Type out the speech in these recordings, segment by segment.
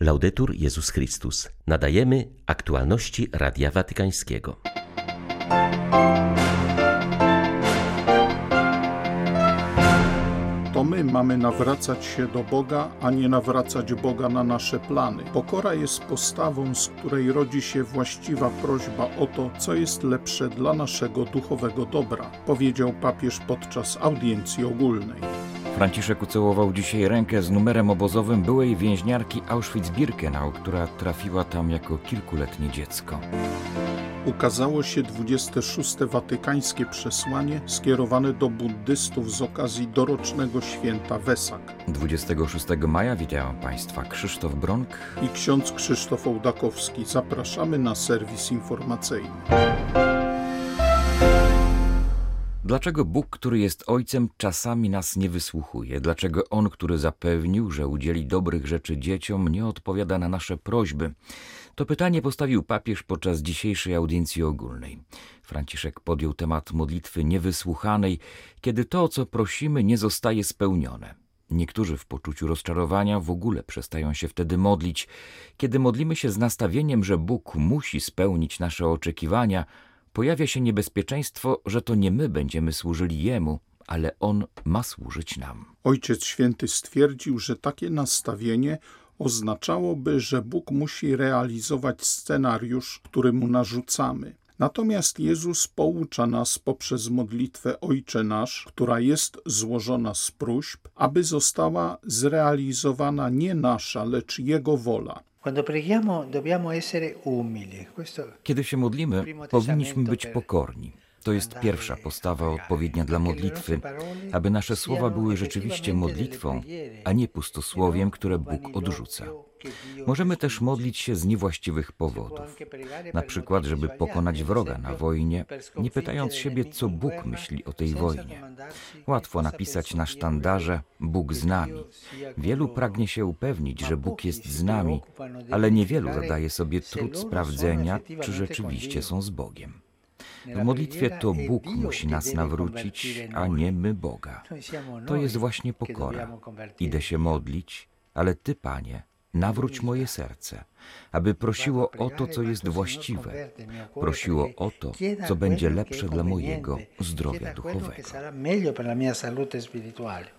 Laudetur Jezus Chrystus. Nadajemy aktualności Radia Watykańskiego. To my mamy nawracać się do Boga, a nie nawracać Boga na nasze plany. Pokora jest postawą, z której rodzi się właściwa prośba o to, co jest lepsze dla naszego duchowego dobra, powiedział papież podczas audiencji ogólnej. Franciszek ucałował dzisiaj rękę z numerem obozowym byłej więźniarki Auschwitz-Birkenau, która trafiła tam jako kilkuletnie dziecko. Ukazało się 26. watykańskie przesłanie skierowane do buddystów z okazji dorocznego święta Wesak. 26 maja witają Państwa Krzysztof Bronk i ksiądz Krzysztof Ołdakowski. Zapraszamy na serwis informacyjny. Dlaczego Bóg, który jest Ojcem, czasami nas nie wysłuchuje? Dlaczego On, który zapewnił, że udzieli dobrych rzeczy dzieciom, nie odpowiada na nasze prośby? To pytanie postawił papież podczas dzisiejszej audiencji ogólnej. Franciszek podjął temat modlitwy niewysłuchanej, kiedy to, o co prosimy, nie zostaje spełnione. Niektórzy w poczuciu rozczarowania w ogóle przestają się wtedy modlić. Kiedy modlimy się z nastawieniem, że Bóg musi spełnić nasze oczekiwania, pojawia się niebezpieczeństwo, że to nie my będziemy służyli Jemu, ale On ma służyć nam. Ojciec Święty stwierdził, że takie nastawienie oznaczałoby, że Bóg musi realizować scenariusz, który mu narzucamy. Natomiast Jezus poucza nas poprzez modlitwę Ojcze Nasz, która jest złożona z próśb, aby została zrealizowana nie nasza, lecz Jego wola. Kiedy się modlimy, powinniśmy być pokorni. To jest pierwsza postawa odpowiednia dla modlitwy, aby nasze słowa były rzeczywiście modlitwą, a nie pustosłowiem, które Bóg odrzuca. Możemy też modlić się z niewłaściwych powodów, na przykład, żeby pokonać wroga na wojnie, nie pytając siebie, co Bóg myśli o tej wojnie. Łatwo napisać na sztandarze Bóg z nami. Wielu pragnie się upewnić, że Bóg jest z nami, ale niewielu zadaje sobie trud sprawdzenia, czy rzeczywiście są z Bogiem. W modlitwie to Bóg musi nas nawrócić, a nie my Boga. To jest właśnie pokora. Idę się modlić, ale Ty, Panie, nawróć moje serce, aby prosiło o to, co jest właściwe, prosiło o to, co będzie lepsze dla mojego zdrowia duchowego.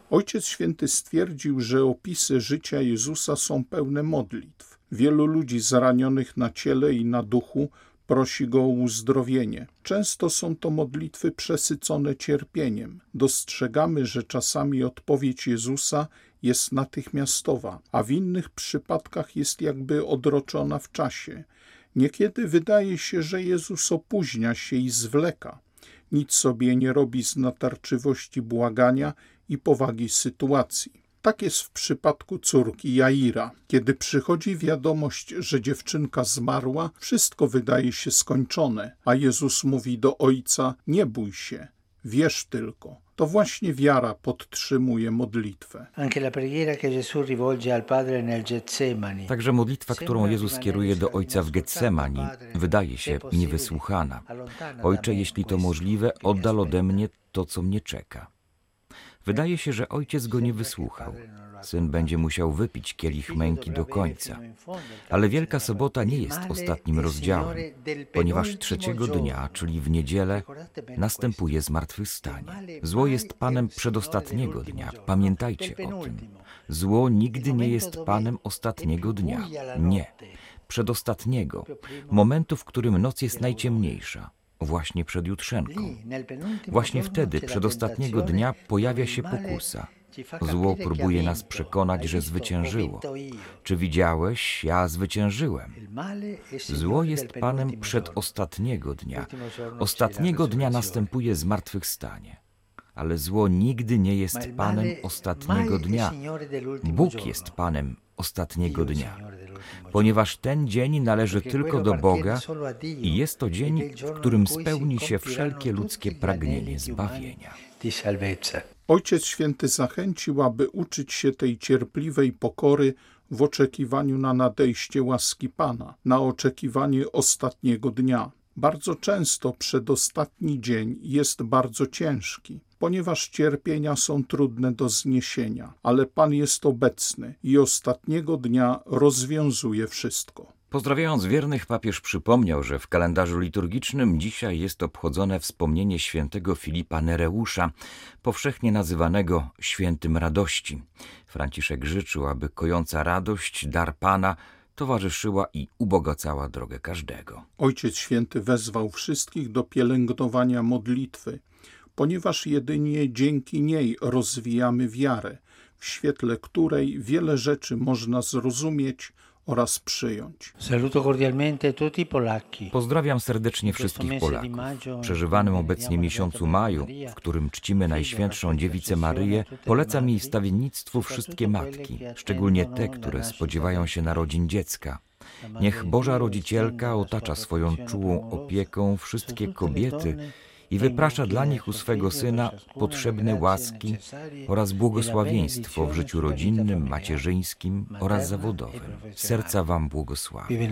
Ojciec Święty stwierdził, że opisy życia Jezusa są pełne modlitw. Wielu ludzi zranionych na ciele i na duchu prosi go o uzdrowienie. Często są to modlitwy przesycone cierpieniem. Dostrzegamy, że czasami odpowiedź Jezusa jest natychmiastowa, a w innych przypadkach jest jakby odroczona w czasie. Niekiedy wydaje się, że Jezus opóźnia się i zwleka. Nic sobie nie robi z natarczywości błagania i powagi sytuacji. Tak jest w przypadku córki Jaira. Kiedy przychodzi wiadomość, że dziewczynka zmarła, wszystko wydaje się skończone, a Jezus mówi do ojca: Nie bój się, wierz tylko. To właśnie wiara podtrzymuje modlitwę. Także modlitwa, którą Jezus kieruje do Ojca w Getsemani, wydaje się niewysłuchana. Ojcze, jeśli to możliwe, oddal ode mnie to, co mnie czeka. Wydaje się, że ojciec go nie wysłuchał. Syn będzie musiał wypić kielich męki do końca. Ale Wielka Sobota nie jest ostatnim rozdziałem, ponieważ trzeciego dnia, czyli w niedzielę, następuje zmartwychwstanie. Zło jest Panem przedostatniego dnia. Pamiętajcie o tym. Zło nigdy nie jest Panem ostatniego dnia. Nie. Przedostatniego. Momentu, w którym noc jest najciemniejsza właśnie przed jutrzenką. Właśnie wtedy, przedostatniego dnia, pojawia się pokusa. Zło próbuje nas przekonać, że zwyciężyło. Czy widziałeś? Ja zwyciężyłem. Zło jest Panem przedostatniego dnia. Ostatniego dnia następuje zmartwychwstanie. Ale zło nigdy nie jest Panem ostatniego dnia. Bóg jest Panem ostatniego dnia, ponieważ ten dzień należy tylko do Boga i jest to dzień, w którym spełni się wszelkie ludzkie pragnienie zbawienia. Ojciec Święty zachęcił, aby uczyć się tej cierpliwej pokory w oczekiwaniu na nadejście łaski Pana, na oczekiwanie ostatniego dnia. Bardzo często przedostatni dzień jest bardzo ciężki. Ponieważ cierpienia są trudne do zniesienia, ale Pan jest obecny i ostatniego dnia rozwiązuje wszystko. Pozdrawiając wiernych, papież przypomniał, że w kalendarzu liturgicznym dzisiaj jest obchodzone wspomnienie świętego Filipa Nereusza, powszechnie nazywanego świętym radości. Franciszek życzył, aby kojąca radość, dar Pana, towarzyszyła i ubogacała drogę każdego. Ojciec Święty wezwał wszystkich do pielęgnowania modlitwy, ponieważ jedynie dzięki niej rozwijamy wiarę, w świetle której wiele rzeczy można zrozumieć oraz przyjąć. Pozdrawiam serdecznie wszystkich Polaków. W przeżywanym obecnie miesiącu maju, w którym czcimy Najświętszą Dziewicę Maryję, polecam jej stawiennictwu wszystkie matki, szczególnie te, które spodziewają się narodzin dziecka. Niech Boża Rodzicielka otacza swoją czułą opieką wszystkie kobiety, i wyprasza dla nich u swego Syna potrzebne łaski oraz błogosławieństwo w życiu rodzinnym, macierzyńskim oraz zawodowym. Serca Wam błogosławię.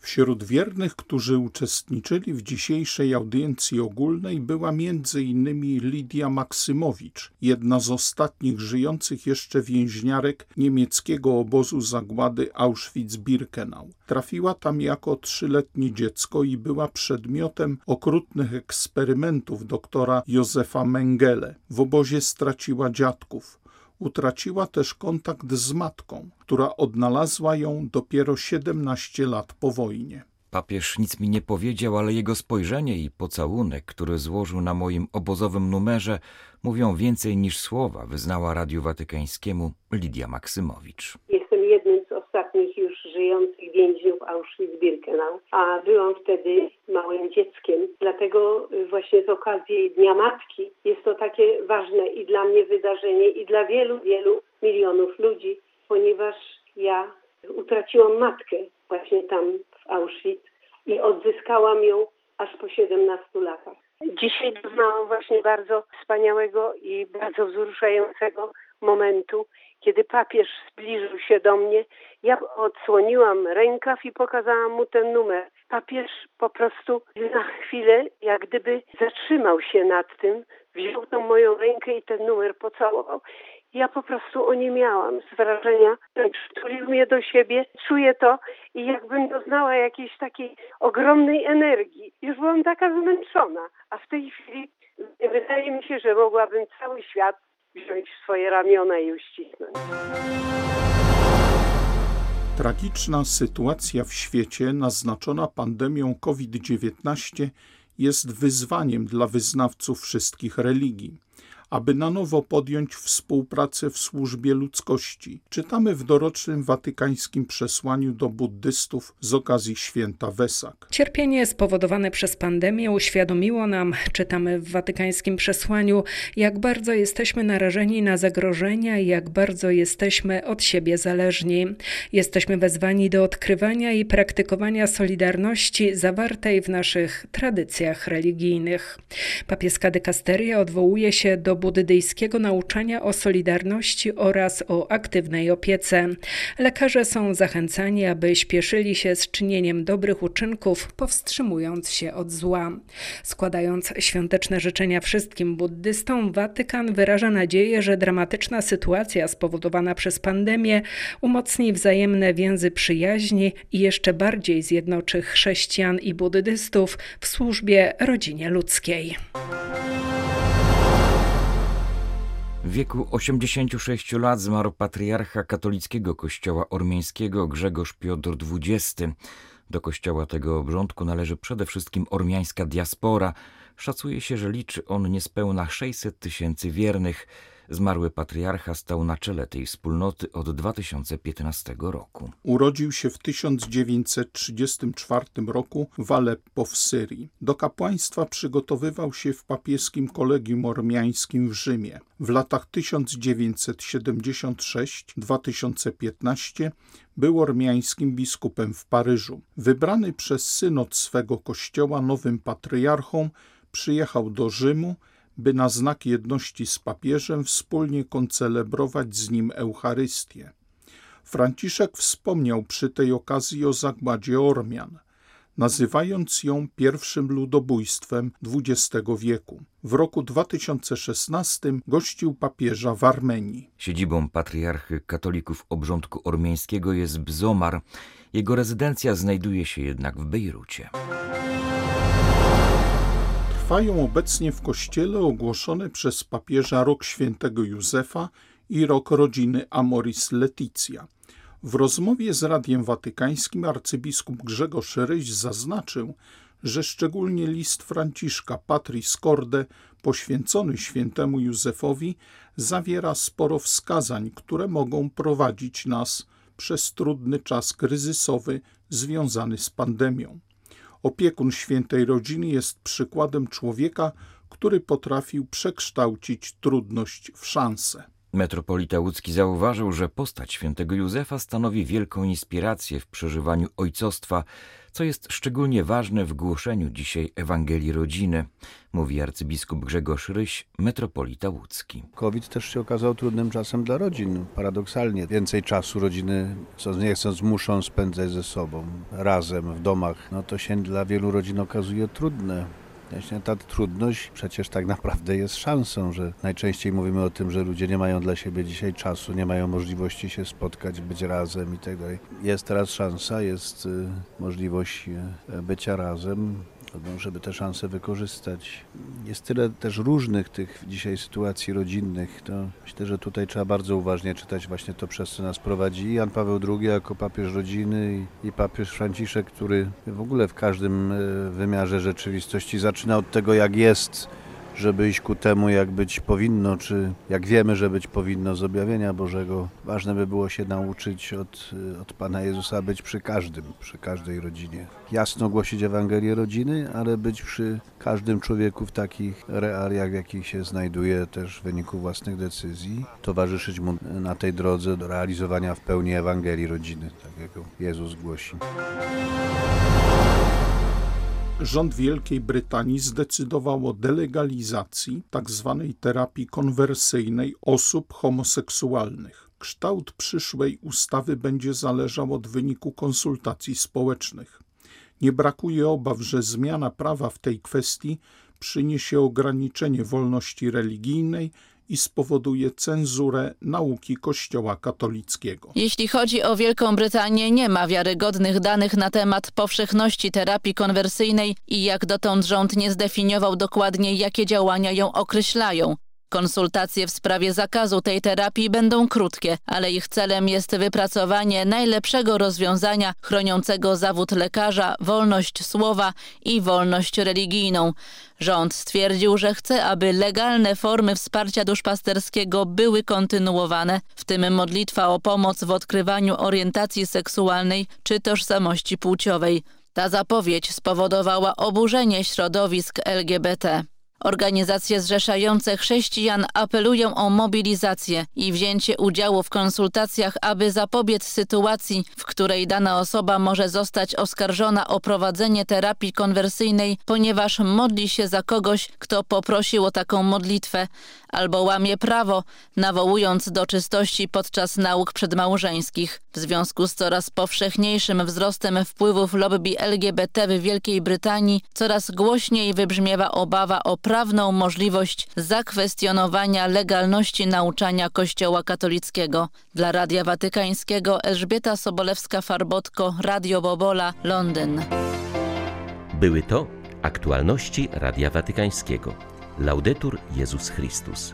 Wśród wiernych, którzy uczestniczyli w dzisiejszej audiencji ogólnej była m.in. Lidia Maksymowicz, jedna z ostatnich żyjących jeszcze więźniarek niemieckiego obozu zagłady Auschwitz-Birkenau. Trafiła tam jako trzyletnie dziecko i była przedmiotem okrutnych eksperymentów doktora Józefa Mengele. W obozie straciła dziadków. Utraciła też kontakt z matką, która odnalazła ją dopiero 17 lat po wojnie. Papież nic mi nie powiedział, ale jego spojrzenie i pocałunek, który złożył na moim obozowym numerze, mówią więcej niż słowa, wyznała Radiu Watykańskiemu Lidia Maksymowicz. Jestem jednym z ostatnich już żyjących więźniów Auschwitz-Birkenau, a byłam wtedy małym dzieckiem. Dlatego właśnie z okazji Dnia Matki jest to takie ważne i dla mnie wydarzenie, i dla wielu, wielu milionów ludzi, ponieważ ja utraciłam matkę właśnie tam w Auschwitz i odzyskałam ją aż po 17 latach. Dzisiaj doznałam właśnie bardzo wspaniałego i bardzo wzruszającego momentu, kiedy papież zbliżył się do mnie. Ja odsłoniłam rękaw i pokazałam mu ten numer. Papież po prostu na chwilę, jak gdyby zatrzymał się nad tym, wziął tą moją rękę i ten numer pocałował. Ja po prostu o nie miałam z wrażenia. Przytulił mnie do siebie, czuję to i jakbym doznała jakiejś takiej ogromnej energii. Już byłam taka zmęczona, a w tej chwili wydaje mi się, że mogłabym cały świat wziąć w swoje ramiona i uścisnąć. Tragiczna sytuacja w świecie naznaczona pandemią COVID-19 jest wyzwaniem dla wyznawców wszystkich religii aby na nowo podjąć współpracę w służbie ludzkości. Czytamy w dorocznym watykańskim przesłaniu do buddystów z okazji święta Wesak. Cierpienie spowodowane przez pandemię uświadomiło nam, czytamy w watykańskim przesłaniu, jak bardzo jesteśmy narażeni na zagrożenia i jak bardzo jesteśmy od siebie zależni. Jesteśmy wezwani do odkrywania i praktykowania solidarności zawartej w naszych tradycjach religijnych. Papieska dykasteria odwołuje się do buddyjskiego nauczania o solidarności oraz o aktywnej opiece. Lekarze są zachęcani, aby śpieszyli się z czynieniem dobrych uczynków, powstrzymując się od zła. Składając świąteczne życzenia wszystkim buddystom, Watykan wyraża nadzieję, że dramatyczna sytuacja spowodowana przez pandemię umocni wzajemne więzy przyjaźni i jeszcze bardziej zjednoczy chrześcijan i buddystów w służbie rodzinie ludzkiej. W wieku 86 lat zmarł patriarcha katolickiego kościoła ormiańskiego Grzegorz Piotr XX. Do kościoła tego obrządku należy przede wszystkim ormiańska diaspora. Szacuje się, że liczy on niespełna 600 tysięcy wiernych. Zmarły patriarcha stał na czele tej wspólnoty od 2015 roku. Urodził się w 1934 roku w Aleppo w Syrii. Do kapłaństwa przygotowywał się w papieskim kolegium ormiańskim w Rzymie. W latach 1976-2015 był ormiańskim biskupem w Paryżu. Wybrany przez synod swego kościoła nowym patriarchą, przyjechał do Rzymu by na znak jedności z papieżem wspólnie koncelebrować z nim Eucharystię. Franciszek wspomniał przy tej okazji o zagładzie Ormian. nazywając ją pierwszym ludobójstwem XX wieku. W roku 2016 gościł papieża w Armenii. Siedzibą patriarchy katolików obrządku ormiańskiego jest Bzomar. Jego rezydencja znajduje się jednak w Bejrucie. Trwają obecnie w kościele ogłoszony przez papieża rok świętego Józefa i rok rodziny Amoris Leticia. W rozmowie z Radiem Watykańskim arcybiskup Grzegorz Ryś zaznaczył, że szczególnie list Franciszka Patris Corde poświęcony świętemu Józefowi zawiera sporo wskazań, które mogą prowadzić nas przez trudny czas kryzysowy związany z pandemią. Opiekun świętej rodziny jest przykładem człowieka, który potrafił przekształcić trudność w szansę. Metropolita łódzki zauważył, że postać świętego Józefa stanowi wielką inspirację w przeżywaniu ojcostwa, co jest szczególnie ważne w głoszeniu dzisiaj Ewangelii Rodziny, mówi arcybiskup Grzegorz Ryś, metropolita łódzki. COVID też się okazał trudnym czasem dla rodzin, paradoksalnie. Więcej czasu rodziny, co nie chcąc, muszą spędzać ze sobą, razem, w domach. No to się dla wielu rodzin okazuje trudne. Właśnie ta trudność przecież tak naprawdę jest szansą, że najczęściej mówimy o tym, że ludzie nie mają dla siebie dzisiaj czasu, nie mają możliwości się spotkać, być razem i tak dalej. Jest teraz szansa, jest y, możliwość y, bycia razem, żeby te szanse wykorzystać. Jest tyle też różnych tych dzisiaj sytuacji rodzinnych, to myślę, że tutaj trzeba bardzo uważnie czytać właśnie to, przez co nas prowadzi Jan Paweł II jako papież rodziny i papież Franciszek, który w ogóle w każdym e, wymiarze rzeczywistości zaczyna od tego, jak jest żeby iść ku temu, jak być powinno, czy jak wiemy, że być powinno z objawienia Bożego. Ważne by było się nauczyć od, od Pana Jezusa być przy każdym, przy każdej rodzinie. Jasno głosić Ewangelię rodziny, ale być przy każdym człowieku w takich realiach, w jakich się znajduje, też w wyniku własnych decyzji. Towarzyszyć mu na tej drodze do realizowania w pełni Ewangelii rodziny, tak jak Jezus głosi rząd Wielkiej Brytanii zdecydował o delegalizacji tzw. Tak terapii konwersyjnej osób homoseksualnych. Kształt przyszłej ustawy będzie zależał od wyniku konsultacji społecznych. Nie brakuje obaw, że zmiana prawa w tej kwestii przyniesie ograniczenie wolności religijnej i spowoduje cenzurę nauki Kościoła katolickiego. Jeśli chodzi o Wielką Brytanię, nie ma wiarygodnych danych na temat powszechności terapii konwersyjnej i jak dotąd rząd nie zdefiniował dokładnie, jakie działania ją określają. Konsultacje w sprawie zakazu tej terapii będą krótkie, ale ich celem jest wypracowanie najlepszego rozwiązania chroniącego zawód lekarza, wolność słowa i wolność religijną. Rząd stwierdził, że chce, aby legalne formy wsparcia duszpasterskiego były kontynuowane, w tym modlitwa o pomoc w odkrywaniu orientacji seksualnej czy tożsamości płciowej. Ta zapowiedź spowodowała oburzenie środowisk LGBT. Organizacje zrzeszające chrześcijan apelują o mobilizację i wzięcie udziału w konsultacjach, aby zapobiec sytuacji, w której dana osoba może zostać oskarżona o prowadzenie terapii konwersyjnej, ponieważ modli się za kogoś, kto poprosił o taką modlitwę, albo łamie prawo, nawołując do czystości podczas nauk przedmałżeńskich. W związku z coraz powszechniejszym wzrostem wpływów lobby LGBT w Wielkiej Brytanii, coraz głośniej wybrzmiewa obawa o prawną możliwość zakwestionowania legalności nauczania Kościoła katolickiego. Dla Radia Watykańskiego Elżbieta Sobolewska-Farbotko, Radio Bobola, Londyn. Były to aktualności Radia Watykańskiego. Laudetur Jezus Chrystus.